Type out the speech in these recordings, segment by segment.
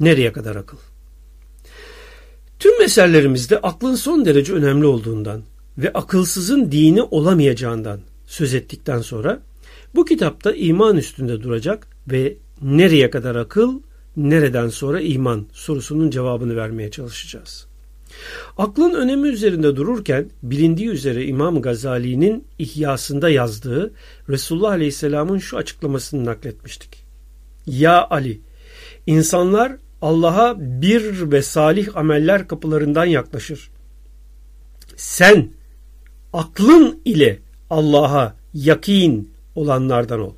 Nereye kadar akıl? Tüm meselelerimizde aklın son derece önemli olduğundan ve akılsızın dini olamayacağından söz ettikten sonra bu kitapta iman üstünde duracak ve nereye kadar akıl, nereden sonra iman sorusunun cevabını vermeye çalışacağız. Aklın önemi üzerinde dururken bilindiği üzere İmam Gazali'nin İhyasında yazdığı Resulullah Aleyhisselam'ın şu açıklamasını nakletmiştik. Ya Ali, insanlar Allah'a bir ve salih ameller kapılarından yaklaşır. Sen aklın ile Allah'a yakin olanlardan ol.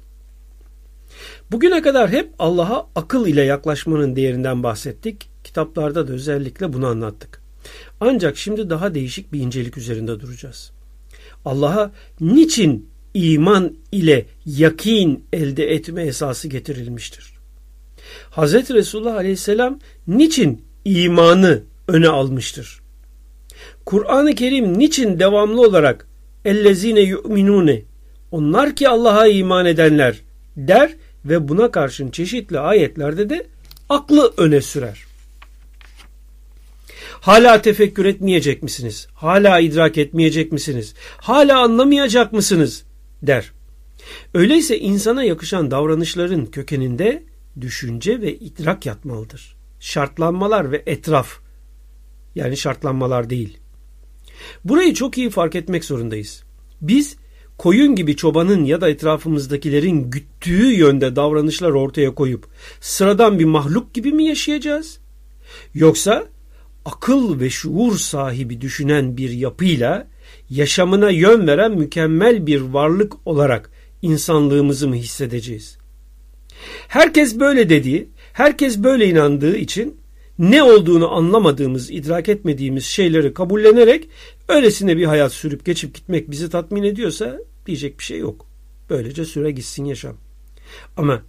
Bugüne kadar hep Allah'a akıl ile yaklaşmanın değerinden bahsettik. Kitaplarda da özellikle bunu anlattık. Ancak şimdi daha değişik bir incelik üzerinde duracağız. Allah'a niçin iman ile yakin elde etme esası getirilmiştir? Hz. Resulullah Aleyhisselam niçin imanı öne almıştır? Kur'an-ı Kerim niçin devamlı olarak ellezine yu'minune onlar ki Allah'a iman edenler der ve buna karşın çeşitli ayetlerde de aklı öne sürer. Hala tefekkür etmeyecek misiniz? Hala idrak etmeyecek misiniz? Hala anlamayacak mısınız? der. Öyleyse insana yakışan davranışların kökeninde düşünce ve idrak yatmalıdır. Şartlanmalar ve etraf yani şartlanmalar değil. Burayı çok iyi fark etmek zorundayız. Biz koyun gibi çobanın ya da etrafımızdakilerin güttüğü yönde davranışlar ortaya koyup sıradan bir mahluk gibi mi yaşayacağız? Yoksa akıl ve şuur sahibi düşünen bir yapıyla yaşamına yön veren mükemmel bir varlık olarak insanlığımızı mı hissedeceğiz? Herkes böyle dediği, herkes böyle inandığı için ne olduğunu anlamadığımız, idrak etmediğimiz şeyleri kabullenerek öylesine bir hayat sürüp geçip gitmek bizi tatmin ediyorsa diyecek bir şey yok. Böylece süre gitsin yaşam. Ama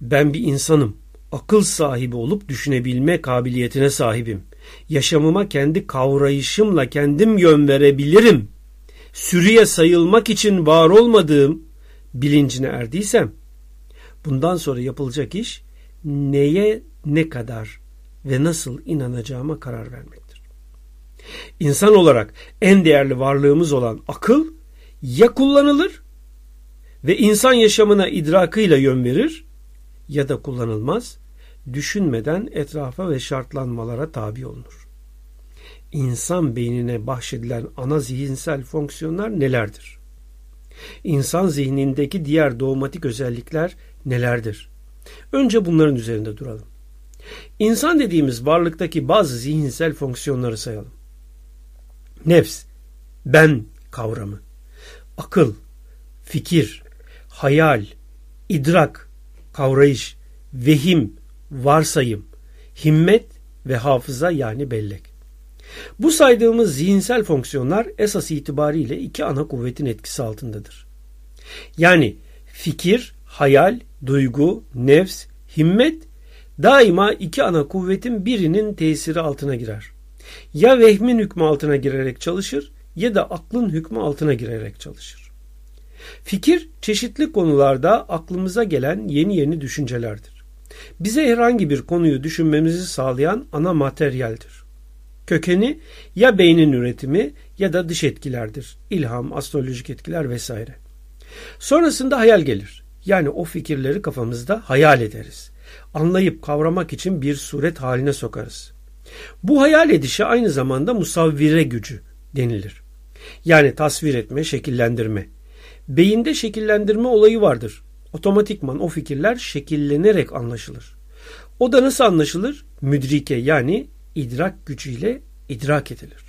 ben bir insanım. Akıl sahibi olup düşünebilme kabiliyetine sahibim. Yaşamıma kendi kavrayışımla kendim yön verebilirim. Sürüye sayılmak için var olmadığım bilincine erdiysem bundan sonra yapılacak iş neye ne kadar ve nasıl inanacağıma karar vermektir. İnsan olarak en değerli varlığımız olan akıl ya kullanılır ve insan yaşamına idrakıyla yön verir ya da kullanılmaz, düşünmeden etrafa ve şartlanmalara tabi olunur. İnsan beynine bahşedilen ana zihinsel fonksiyonlar nelerdir? İnsan zihnindeki diğer doğmatik özellikler nelerdir? Önce bunların üzerinde duralım. İnsan dediğimiz varlıktaki bazı zihinsel fonksiyonları sayalım. Nefs, ben kavramı, akıl, fikir, hayal, idrak, kavrayış, vehim, varsayım, himmet ve hafıza yani bellek. Bu saydığımız zihinsel fonksiyonlar esas itibariyle iki ana kuvvetin etkisi altındadır. Yani fikir, hayal, duygu, nefs, himmet daima iki ana kuvvetin birinin tesiri altına girer. Ya vehmin hükmü altına girerek çalışır ya da aklın hükmü altına girerek çalışır. Fikir çeşitli konularda aklımıza gelen yeni yeni düşüncelerdir. Bize herhangi bir konuyu düşünmemizi sağlayan ana materyaldir. Kökeni ya beynin üretimi ya da dış etkilerdir. İlham, astrolojik etkiler vesaire. Sonrasında hayal gelir. Yani o fikirleri kafamızda hayal ederiz. Anlayıp kavramak için bir suret haline sokarız. Bu hayal edişe aynı zamanda musavvire gücü denilir. Yani tasvir etme, şekillendirme. Beyinde şekillendirme olayı vardır. Otomatikman o fikirler şekillenerek anlaşılır. O da nasıl anlaşılır? Müdrike yani idrak gücüyle idrak edilir.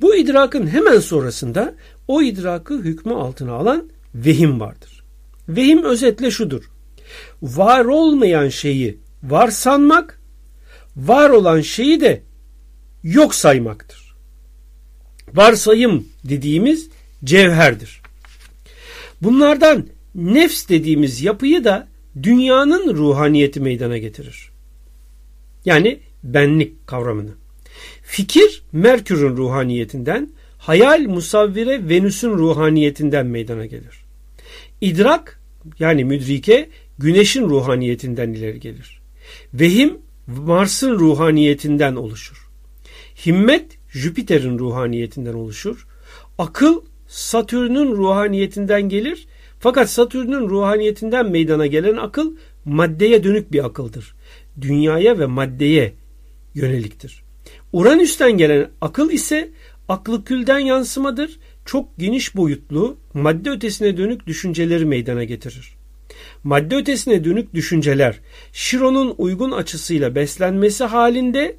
Bu idrakın hemen sonrasında o idrakı hükmü altına alan vehim vardır. Vehim özetle şudur. Var olmayan şeyi var sanmak, var olan şeyi de yok saymaktır. Varsayım dediğimiz cevherdir. Bunlardan nefs dediğimiz yapıyı da dünyanın ruhaniyeti meydana getirir. Yani benlik kavramını. Fikir Merkür'ün ruhaniyetinden, hayal musavvire Venüs'ün ruhaniyetinden meydana gelir. İdrak yani müdrike güneşin ruhaniyetinden ileri gelir. Vehim Mars'ın ruhaniyetinden oluşur. Himmet Jüpiter'in ruhaniyetinden oluşur. Akıl Satürn'ün ruhaniyetinden gelir. Fakat Satürn'ün ruhaniyetinden meydana gelen akıl maddeye dönük bir akıldır. Dünyaya ve maddeye yöneliktir. Uranüs'ten gelen akıl ise aklı külden yansımadır. Çok geniş boyutlu, madde ötesine dönük düşünceleri meydana getirir. Madde ötesine dönük düşünceler, Şiron'un uygun açısıyla beslenmesi halinde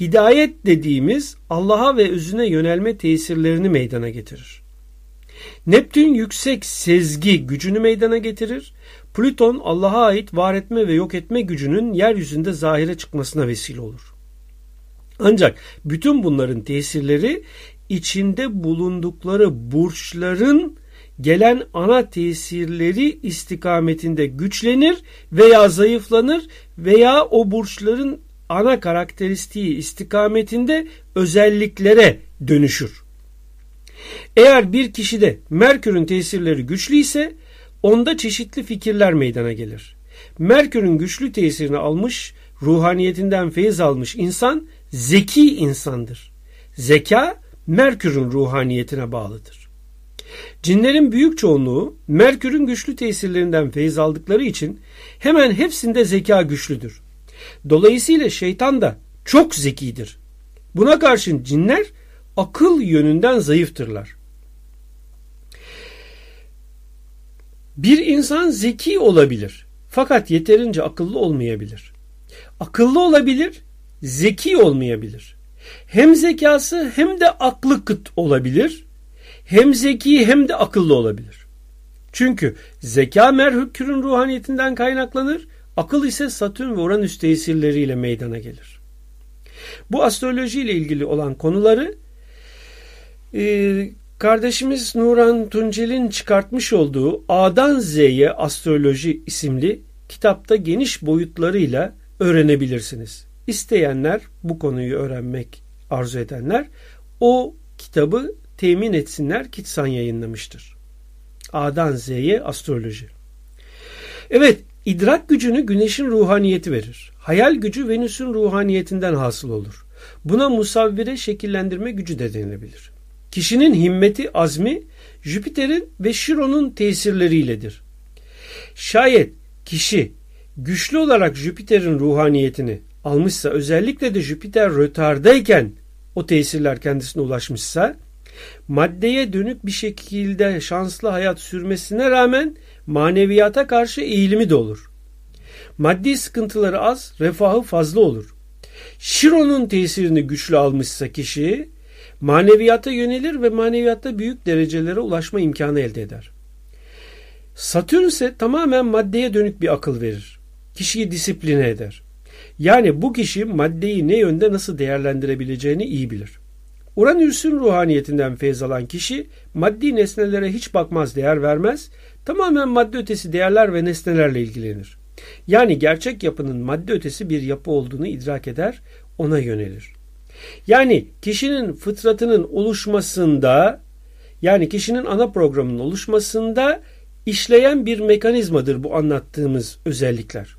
hidayet dediğimiz Allah'a ve özüne yönelme tesirlerini meydana getirir. Neptün yüksek sezgi gücünü meydana getirir. Plüton Allah'a ait var etme ve yok etme gücünün yeryüzünde zahire çıkmasına vesile olur. Ancak bütün bunların tesirleri içinde bulundukları burçların gelen ana tesirleri istikametinde güçlenir veya zayıflanır veya o burçların ana karakteristiği istikametinde özelliklere dönüşür. Eğer bir kişide Merkür'ün tesirleri güçlü ise onda çeşitli fikirler meydana gelir. Merkür'ün güçlü tesirini almış, ruhaniyetinden feyiz almış insan zeki insandır. Zeka Merkür'ün ruhaniyetine bağlıdır. Cinlerin büyük çoğunluğu Merkür'ün güçlü tesirlerinden feyiz aldıkları için hemen hepsinde zeka güçlüdür. Dolayısıyla şeytan da çok zekidir. Buna karşın cinler akıl yönünden zayıftırlar. Bir insan zeki olabilir fakat yeterince akıllı olmayabilir. Akıllı olabilir, zeki olmayabilir. Hem zekası hem de aklı kıt olabilir. Hem zeki hem de akıllı olabilir. Çünkü zeka merhükürün ruhaniyetinden kaynaklanır, akıl ise Satürn ve Uranüs tesirleriyle meydana gelir. Bu astroloji ile ilgili olan konuları e, kardeşimiz Nuran Tuncel'in çıkartmış olduğu A'dan Z'ye Astroloji isimli kitapta geniş boyutlarıyla öğrenebilirsiniz. İsteyenler bu konuyu öğrenmek arzu edenler o kitabı temin etsinler. Kitsan yayınlamıştır. A'dan Z'ye astroloji. Evet, idrak gücünü güneşin ruhaniyeti verir. Hayal gücü Venüs'ün ruhaniyetinden hasıl olur. Buna musavvire şekillendirme gücü de denilebilir. Kişinin himmeti, azmi Jüpiter'in ve Şiron'un tesirleriyledir. Şayet kişi güçlü olarak Jüpiter'in ruhaniyetini almışsa özellikle de Jüpiter rötardayken o tesirler kendisine ulaşmışsa maddeye dönük bir şekilde şanslı hayat sürmesine rağmen maneviyata karşı eğilimi de olur. Maddi sıkıntıları az, refahı fazla olur. Şiron'un tesirini güçlü almışsa kişi maneviyata yönelir ve maneviyatta büyük derecelere ulaşma imkanı elde eder. Satürn ise tamamen maddeye dönük bir akıl verir. Kişiyi disipline eder. Yani bu kişi maddeyi ne yönde nasıl değerlendirebileceğini iyi bilir. Uranüs'ün ruhaniyetinden feyz alan kişi maddi nesnelere hiç bakmaz, değer vermez, tamamen madde ötesi değerler ve nesnelerle ilgilenir. Yani gerçek yapının madde ötesi bir yapı olduğunu idrak eder, ona yönelir. Yani kişinin fıtratının oluşmasında yani kişinin ana programının oluşmasında işleyen bir mekanizmadır bu anlattığımız özellikler.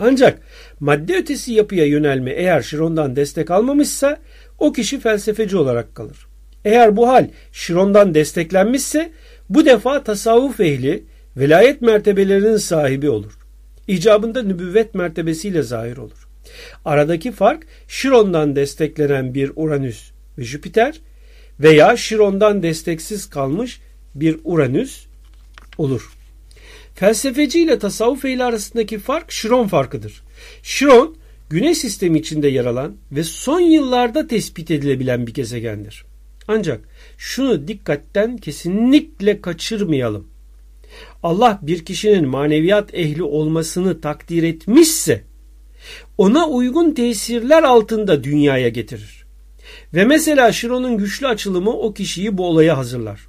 Ancak madde ötesi yapıya yönelme eğer Şiron'dan destek almamışsa o kişi felsefeci olarak kalır. Eğer bu hal Şiron'dan desteklenmişse bu defa tasavvuf ehli velayet mertebelerinin sahibi olur. İcabında nübüvvet mertebesiyle zahir olur. Aradaki fark Şiron'dan desteklenen bir Uranüs ve Jüpiter veya Şiron'dan desteksiz kalmış bir Uranüs olur. Felsefeci ile tasavvuf ehli arasındaki fark Şiron farkıdır. Şiron, Güneş sistemi içinde yer alan ve son yıllarda tespit edilebilen bir gezegendir. Ancak şunu dikkatten kesinlikle kaçırmayalım. Allah bir kişinin maneviyat ehli olmasını takdir etmişse ona uygun tesirler altında dünyaya getirir. Ve mesela Şiron'un güçlü açılımı o kişiyi bu olaya hazırlar.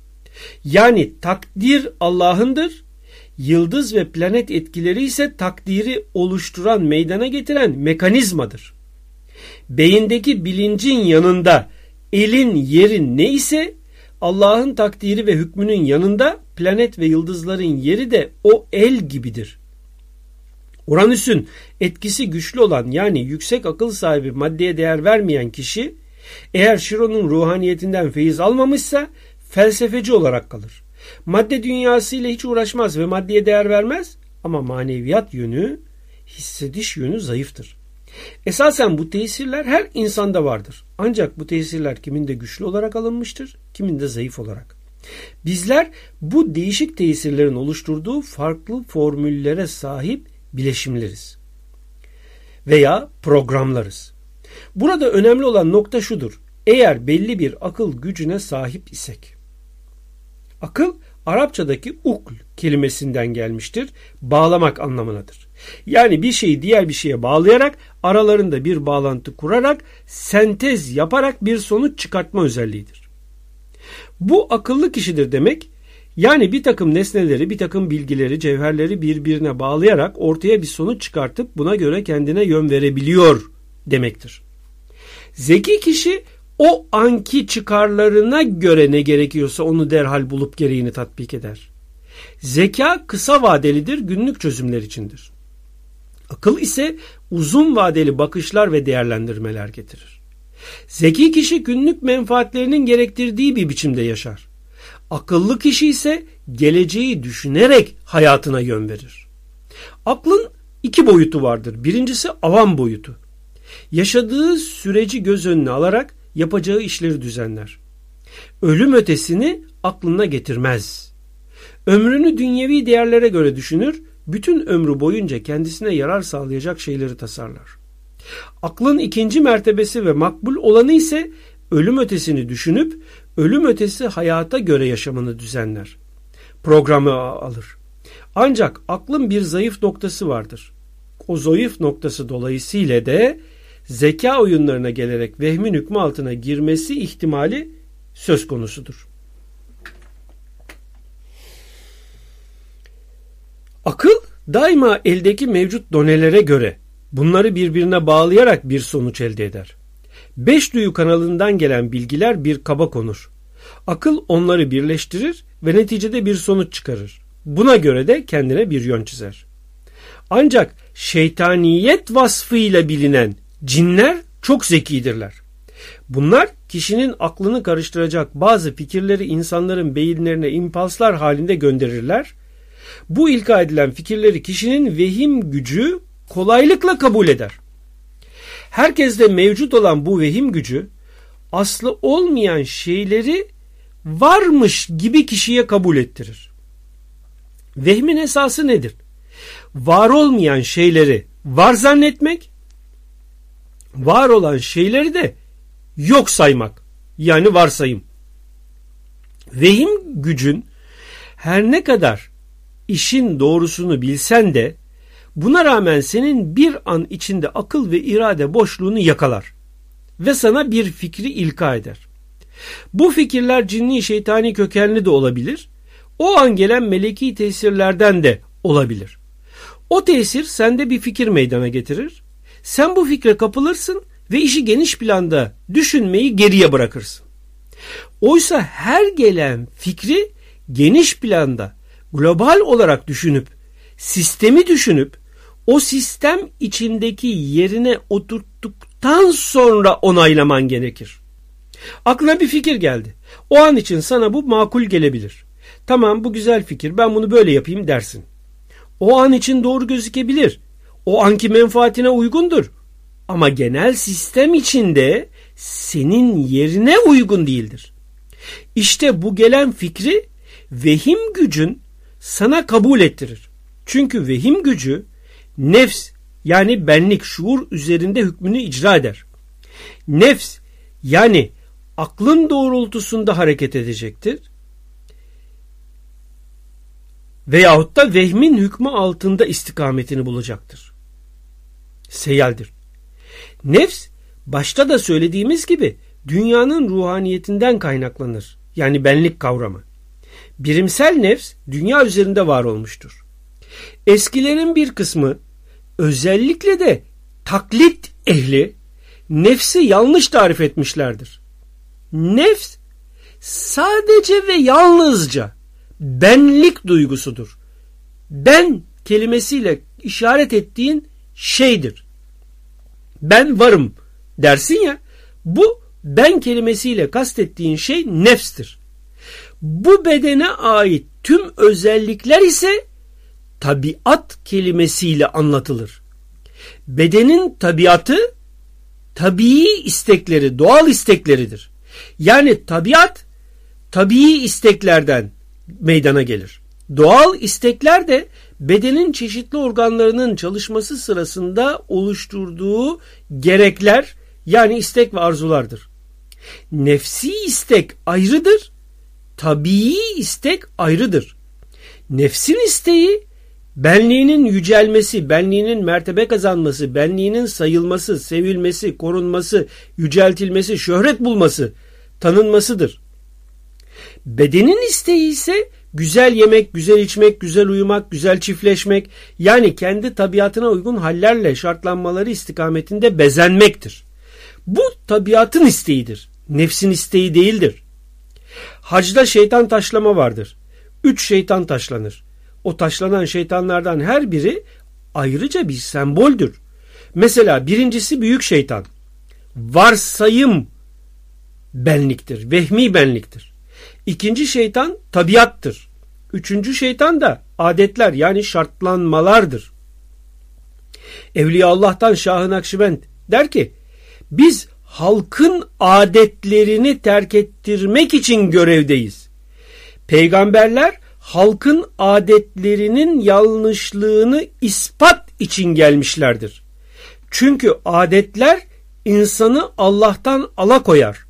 Yani takdir Allah'ındır, yıldız ve planet etkileri ise takdiri oluşturan, meydana getiren mekanizmadır. Beyindeki bilincin yanında elin yeri ne ise Allah'ın takdiri ve hükmünün yanında planet ve yıldızların yeri de o el gibidir. Uranüs'ün etkisi güçlü olan yani yüksek akıl sahibi maddeye değer vermeyen kişi eğer Şiron'un ruhaniyetinden feyiz almamışsa felsefeci olarak kalır. Madde dünyası ile hiç uğraşmaz ve maddeye değer vermez ama maneviyat yönü, hissediş yönü zayıftır. Esasen bu tesirler her insanda vardır. Ancak bu tesirler kiminde güçlü olarak alınmıştır, kiminde zayıf olarak. Bizler bu değişik tesirlerin oluşturduğu farklı formüllere sahip bileşimleriz veya programlarız. Burada önemli olan nokta şudur. Eğer belli bir akıl gücüne sahip isek. Akıl Arapçadaki ukl kelimesinden gelmiştir. Bağlamak anlamınadır. Yani bir şeyi diğer bir şeye bağlayarak aralarında bir bağlantı kurarak sentez yaparak bir sonuç çıkartma özelliğidir. Bu akıllı kişidir demek yani bir takım nesneleri, bir takım bilgileri, cevherleri birbirine bağlayarak ortaya bir sonuç çıkartıp buna göre kendine yön verebiliyor demektir. Zeki kişi o anki çıkarlarına göre ne gerekiyorsa onu derhal bulup gereğini tatbik eder. Zeka kısa vadelidir, günlük çözümler içindir. Akıl ise uzun vadeli bakışlar ve değerlendirmeler getirir. Zeki kişi günlük menfaatlerinin gerektirdiği bir biçimde yaşar. Akıllı kişi ise geleceği düşünerek hayatına yön verir. Aklın iki boyutu vardır. Birincisi avam boyutu. Yaşadığı süreci göz önüne alarak yapacağı işleri düzenler. Ölüm ötesini aklına getirmez. Ömrünü dünyevi değerlere göre düşünür, bütün ömrü boyunca kendisine yarar sağlayacak şeyleri tasarlar. Aklın ikinci mertebesi ve makbul olanı ise ölüm ötesini düşünüp ölüm ötesi hayata göre yaşamını düzenler. Programı alır. Ancak aklın bir zayıf noktası vardır. O zayıf noktası dolayısıyla de zeka oyunlarına gelerek vehmin hükmü altına girmesi ihtimali söz konusudur. Akıl daima eldeki mevcut donelere göre bunları birbirine bağlayarak bir sonuç elde eder. Beş duyu kanalından gelen bilgiler bir kaba konur. Akıl onları birleştirir ve neticede bir sonuç çıkarır. Buna göre de kendine bir yön çizer. Ancak şeytaniyet vasfıyla bilinen cinler çok zekidirler. Bunlar kişinin aklını karıştıracak bazı fikirleri insanların beyinlerine impulslar halinde gönderirler. Bu ilka edilen fikirleri kişinin vehim gücü kolaylıkla kabul eder. Herkeste mevcut olan bu vehim gücü aslı olmayan şeyleri varmış gibi kişiye kabul ettirir. Vehmin esası nedir? Var olmayan şeyleri var zannetmek, var olan şeyleri de yok saymak. Yani varsayım. Vehim gücün her ne kadar işin doğrusunu bilsen de buna rağmen senin bir an içinde akıl ve irade boşluğunu yakalar ve sana bir fikri ilka eder. Bu fikirler cinni şeytani kökenli de olabilir. O an gelen meleki tesirlerden de olabilir. O tesir sende bir fikir meydana getirir. Sen bu fikre kapılırsın ve işi geniş planda düşünmeyi geriye bırakırsın. Oysa her gelen fikri geniş planda global olarak düşünüp sistemi düşünüp o sistem içindeki yerine oturttuktan sonra onaylaman gerekir. Aklına bir fikir geldi. O an için sana bu makul gelebilir. Tamam bu güzel fikir ben bunu böyle yapayım dersin. O an için doğru gözükebilir. O anki menfaatine uygundur. Ama genel sistem içinde senin yerine uygun değildir. İşte bu gelen fikri vehim gücün sana kabul ettirir. Çünkü vehim gücü nefs yani benlik şuur üzerinde hükmünü icra eder. Nefs yani aklın doğrultusunda hareket edecektir. Veyahut da vehmin hükmü altında istikametini bulacaktır. Seyaldir. Nefs başta da söylediğimiz gibi dünyanın ruhaniyetinden kaynaklanır. Yani benlik kavramı. Birimsel nefs dünya üzerinde var olmuştur. Eskilerin bir kısmı özellikle de taklit ehli nefsi yanlış tarif etmişlerdir. Nefs sadece ve yalnızca benlik duygusudur. Ben kelimesiyle işaret ettiğin şeydir. Ben varım dersin ya bu ben kelimesiyle kastettiğin şey nefstir. Bu bedene ait tüm özellikler ise tabiat kelimesiyle anlatılır. Bedenin tabiatı tabii istekleri, doğal istekleridir. Yani tabiat tabii isteklerden meydana gelir. Doğal istekler de bedenin çeşitli organlarının çalışması sırasında oluşturduğu gerekler yani istek ve arzulardır. Nefsi istek ayrıdır, tabii istek ayrıdır. Nefsin isteği benliğinin yücelmesi, benliğinin mertebe kazanması, benliğinin sayılması, sevilmesi, korunması, yüceltilmesi, şöhret bulması, tanınmasıdır. Bedenin isteği ise güzel yemek, güzel içmek, güzel uyumak, güzel çiftleşmek yani kendi tabiatına uygun hallerle şartlanmaları istikametinde bezenmektir. Bu tabiatın isteğidir. Nefsin isteği değildir. Hacda şeytan taşlama vardır. Üç şeytan taşlanır. O taşlanan şeytanlardan her biri ayrıca bir semboldür. Mesela birincisi büyük şeytan. Varsayım benliktir, vehmi benliktir. İkinci şeytan tabiattır. Üçüncü şeytan da adetler yani şartlanmalardır. Evliya Allah'tan Şah-ı Nakşibend der ki biz halkın adetlerini terk ettirmek için görevdeyiz. Peygamberler halkın adetlerinin yanlışlığını ispat için gelmişlerdir. Çünkü adetler insanı Allah'tan alakoyar,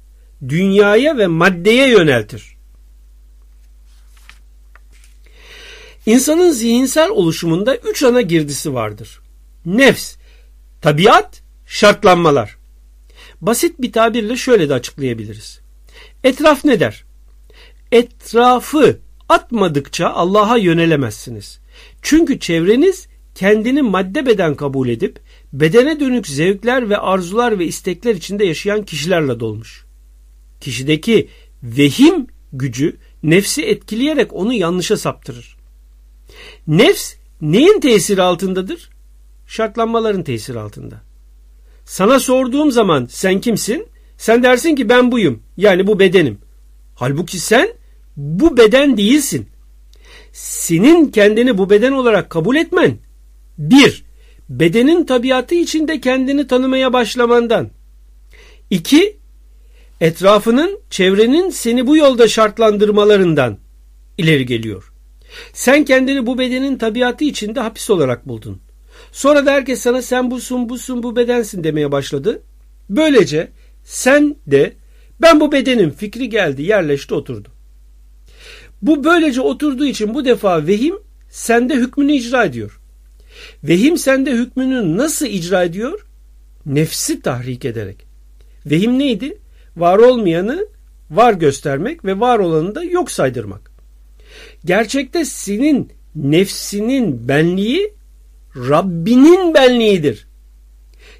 dünyaya ve maddeye yöneltir. İnsanın zihinsel oluşumunda üç ana girdisi vardır. Nefs, tabiat, şartlanmalar. Basit bir tabirle şöyle de açıklayabiliriz. Etraf ne der? Etrafı atmadıkça Allah'a yönelemezsiniz. Çünkü çevreniz kendini madde beden kabul edip bedene dönük zevkler ve arzular ve istekler içinde yaşayan kişilerle dolmuş. Kişideki vehim gücü nefsi etkileyerek onu yanlışa saptırır. Nefs neyin tesiri altındadır? Şartlanmaların tesiri altında. Sana sorduğum zaman sen kimsin? Sen dersin ki ben buyum. Yani bu bedenim. Halbuki sen bu beden değilsin. Senin kendini bu beden olarak kabul etmen bir, bedenin tabiatı içinde kendini tanımaya başlamandan. İki, etrafının, çevrenin seni bu yolda şartlandırmalarından ileri geliyor. Sen kendini bu bedenin tabiatı içinde hapis olarak buldun. Sonra da herkes sana sen busun, busun, bu bedensin demeye başladı. Böylece sen de ben bu bedenin fikri geldi, yerleşti, oturdu. Bu böylece oturduğu için bu defa vehim sende hükmünü icra ediyor. Vehim sende hükmünü nasıl icra ediyor? Nefsi tahrik ederek. Vehim neydi? Var olmayanı var göstermek ve var olanı da yok saydırmak. Gerçekte senin nefsinin benliği Rabbinin benliğidir.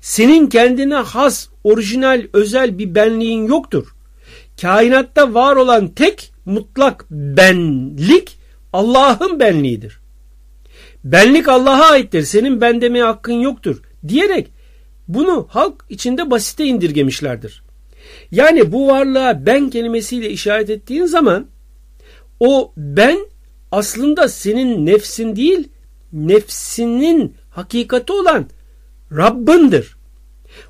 Senin kendine has, orijinal, özel bir benliğin yoktur. Kainatta var olan tek mutlak benlik Allah'ın benliğidir. Benlik Allah'a aittir. Senin ben demeye hakkın yoktur diyerek bunu halk içinde basite indirgemişlerdir. Yani bu varlığa ben kelimesiyle işaret ettiğin zaman o ben aslında senin nefsin değil nefsinin hakikati olan Rabbindir.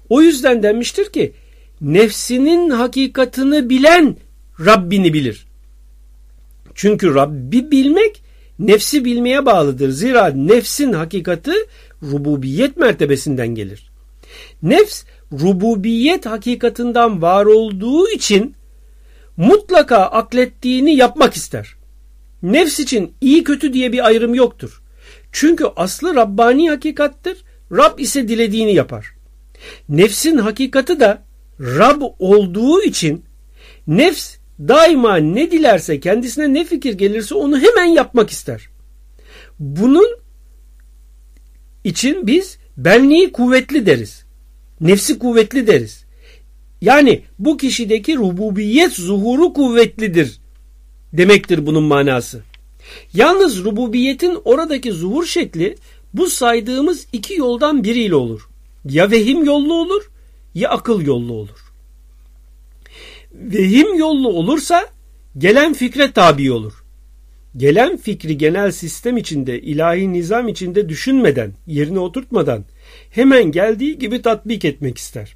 O yüzden denmiştir ki nefsinin hakikatını bilen Rabbini bilir. Çünkü Rabbi bilmek nefsi bilmeye bağlıdır. Zira nefsin hakikati rububiyet mertebesinden gelir. Nefs rububiyet hakikatinden var olduğu için mutlaka aklettiğini yapmak ister. Nefs için iyi kötü diye bir ayrım yoktur. Çünkü aslı Rabbani hakikattir. Rab ise dilediğini yapar. Nefsin hakikati de Rab olduğu için nefs daima ne dilerse kendisine ne fikir gelirse onu hemen yapmak ister. Bunun için biz benliği kuvvetli deriz. Nefsi kuvvetli deriz. Yani bu kişideki rububiyet zuhuru kuvvetlidir demektir bunun manası. Yalnız rububiyetin oradaki zuhur şekli bu saydığımız iki yoldan biriyle olur. Ya vehim yollu olur ya akıl yollu olur. Vehim yollu olursa gelen fikre tabi olur. Gelen fikri genel sistem içinde, ilahi nizam içinde düşünmeden, yerine oturtmadan hemen geldiği gibi tatbik etmek ister.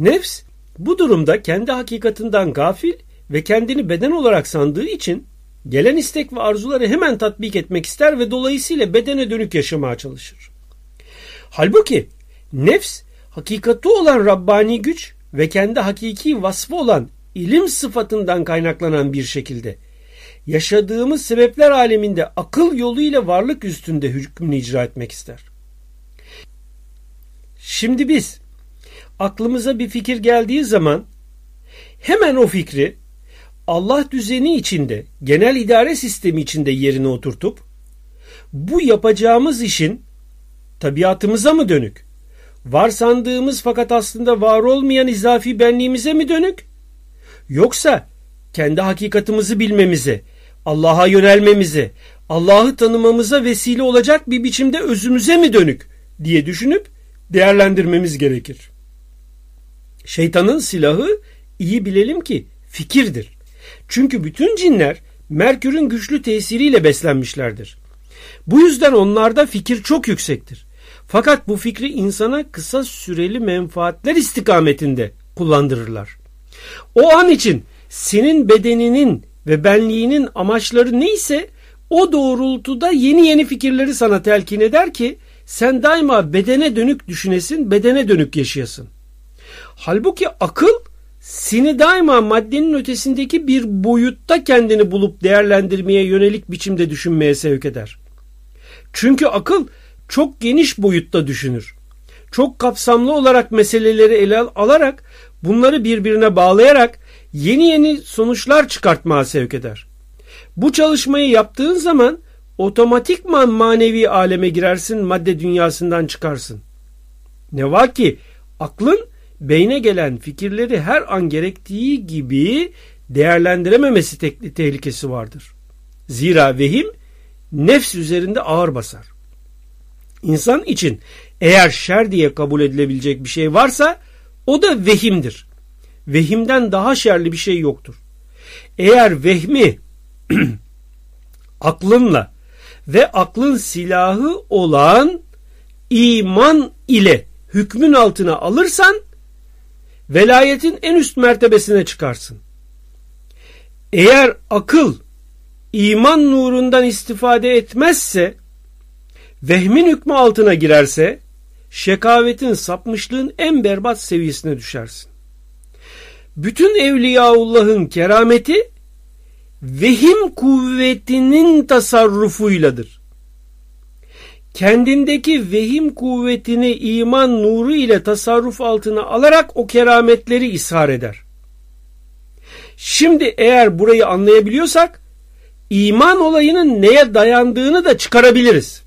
Nefs bu durumda kendi hakikatinden gafil ve kendini beden olarak sandığı için gelen istek ve arzuları hemen tatbik etmek ister ve dolayısıyla bedene dönük yaşamaya çalışır. Halbuki nefs hakikati olan Rabbani güç ve kendi hakiki vasfı olan ilim sıfatından kaynaklanan bir şekilde yaşadığımız sebepler aleminde akıl yoluyla varlık üstünde hükmünü icra etmek ister. Şimdi biz aklımıza bir fikir geldiği zaman hemen o fikri Allah düzeni içinde, genel idare sistemi içinde yerine oturtup bu yapacağımız işin tabiatımıza mı dönük? Var sandığımız fakat aslında var olmayan izafi benliğimize mi dönük? Yoksa kendi hakikatimizi bilmemize, Allah'a yönelmemize, Allah'ı tanımamıza vesile olacak bir biçimde özümüze mi dönük diye düşünüp değerlendirmemiz gerekir. Şeytanın silahı iyi bilelim ki fikirdir. Çünkü bütün cinler Merkür'ün güçlü tesiriyle beslenmişlerdir. Bu yüzden onlarda fikir çok yüksektir. Fakat bu fikri insana kısa süreli menfaatler istikametinde kullandırırlar. O an için senin bedeninin ve benliğinin amaçları neyse o doğrultuda yeni yeni fikirleri sana telkin eder ki sen daima bedene dönük düşünesin, bedene dönük yaşayasın. Halbuki akıl seni daima maddenin ötesindeki bir boyutta kendini bulup değerlendirmeye yönelik biçimde düşünmeye sevk eder. Çünkü akıl çok geniş boyutta düşünür. Çok kapsamlı olarak meseleleri ele alarak bunları birbirine bağlayarak yeni yeni sonuçlar çıkartmaya sevk eder. Bu çalışmayı yaptığın zaman otomatikman manevi aleme girersin, madde dünyasından çıkarsın. Ne var ki aklın beyne gelen fikirleri her an gerektiği gibi değerlendirememesi te- tehlikesi vardır. Zira vehim nefs üzerinde ağır basar. İnsan için eğer şer diye kabul edilebilecek bir şey varsa o da vehimdir. Vehimden daha şerli bir şey yoktur. Eğer vehmi aklınla ve aklın silahı olan iman ile hükmün altına alırsan velayetin en üst mertebesine çıkarsın. Eğer akıl iman nurundan istifade etmezse vehmin hükmü altına girerse şekavetin sapmışlığın en berbat seviyesine düşersin. Bütün Evliyaullah'ın kerameti vehim kuvvetinin tasarrufuyladır. Kendindeki vehim kuvvetini iman nuru ile tasarruf altına alarak o kerametleri ishar eder. Şimdi eğer burayı anlayabiliyorsak iman olayının neye dayandığını da çıkarabiliriz.